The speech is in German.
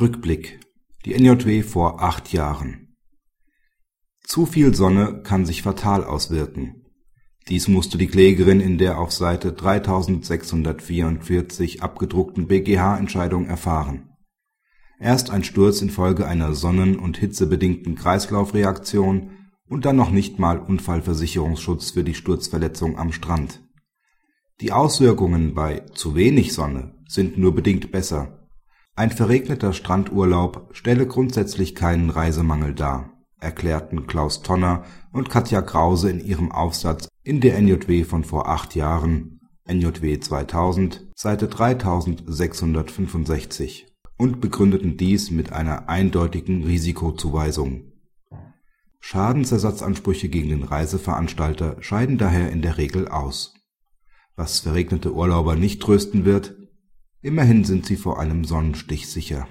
Rückblick. Die NJW vor acht Jahren. Zu viel Sonne kann sich fatal auswirken. Dies musste die Klägerin in der auf Seite 3644 abgedruckten BGH-Entscheidung erfahren. Erst ein Sturz infolge einer sonnen - und hitzebedingten Kreislaufreaktion und dann noch nicht mal Unfallversicherungsschutz für die Sturzverletzung am Strand. Die Auswirkungen bei zu wenig Sonne sind nur bedingt besser ein verregneter Strandurlaub stelle grundsätzlich keinen Reisemangel dar, erklärten Klaus Tonner und Katja Krause in ihrem Aufsatz in der NJW von vor acht Jahren (NJW 2000, Seite 3665) und begründeten dies mit einer eindeutigen Risikozuweisung. Schadensersatzansprüche gegen den Reiseveranstalter scheiden daher in der Regel aus. Was verregnete Urlauber nicht trösten wird Immerhin sind sie vor einem Sonnenstich sicher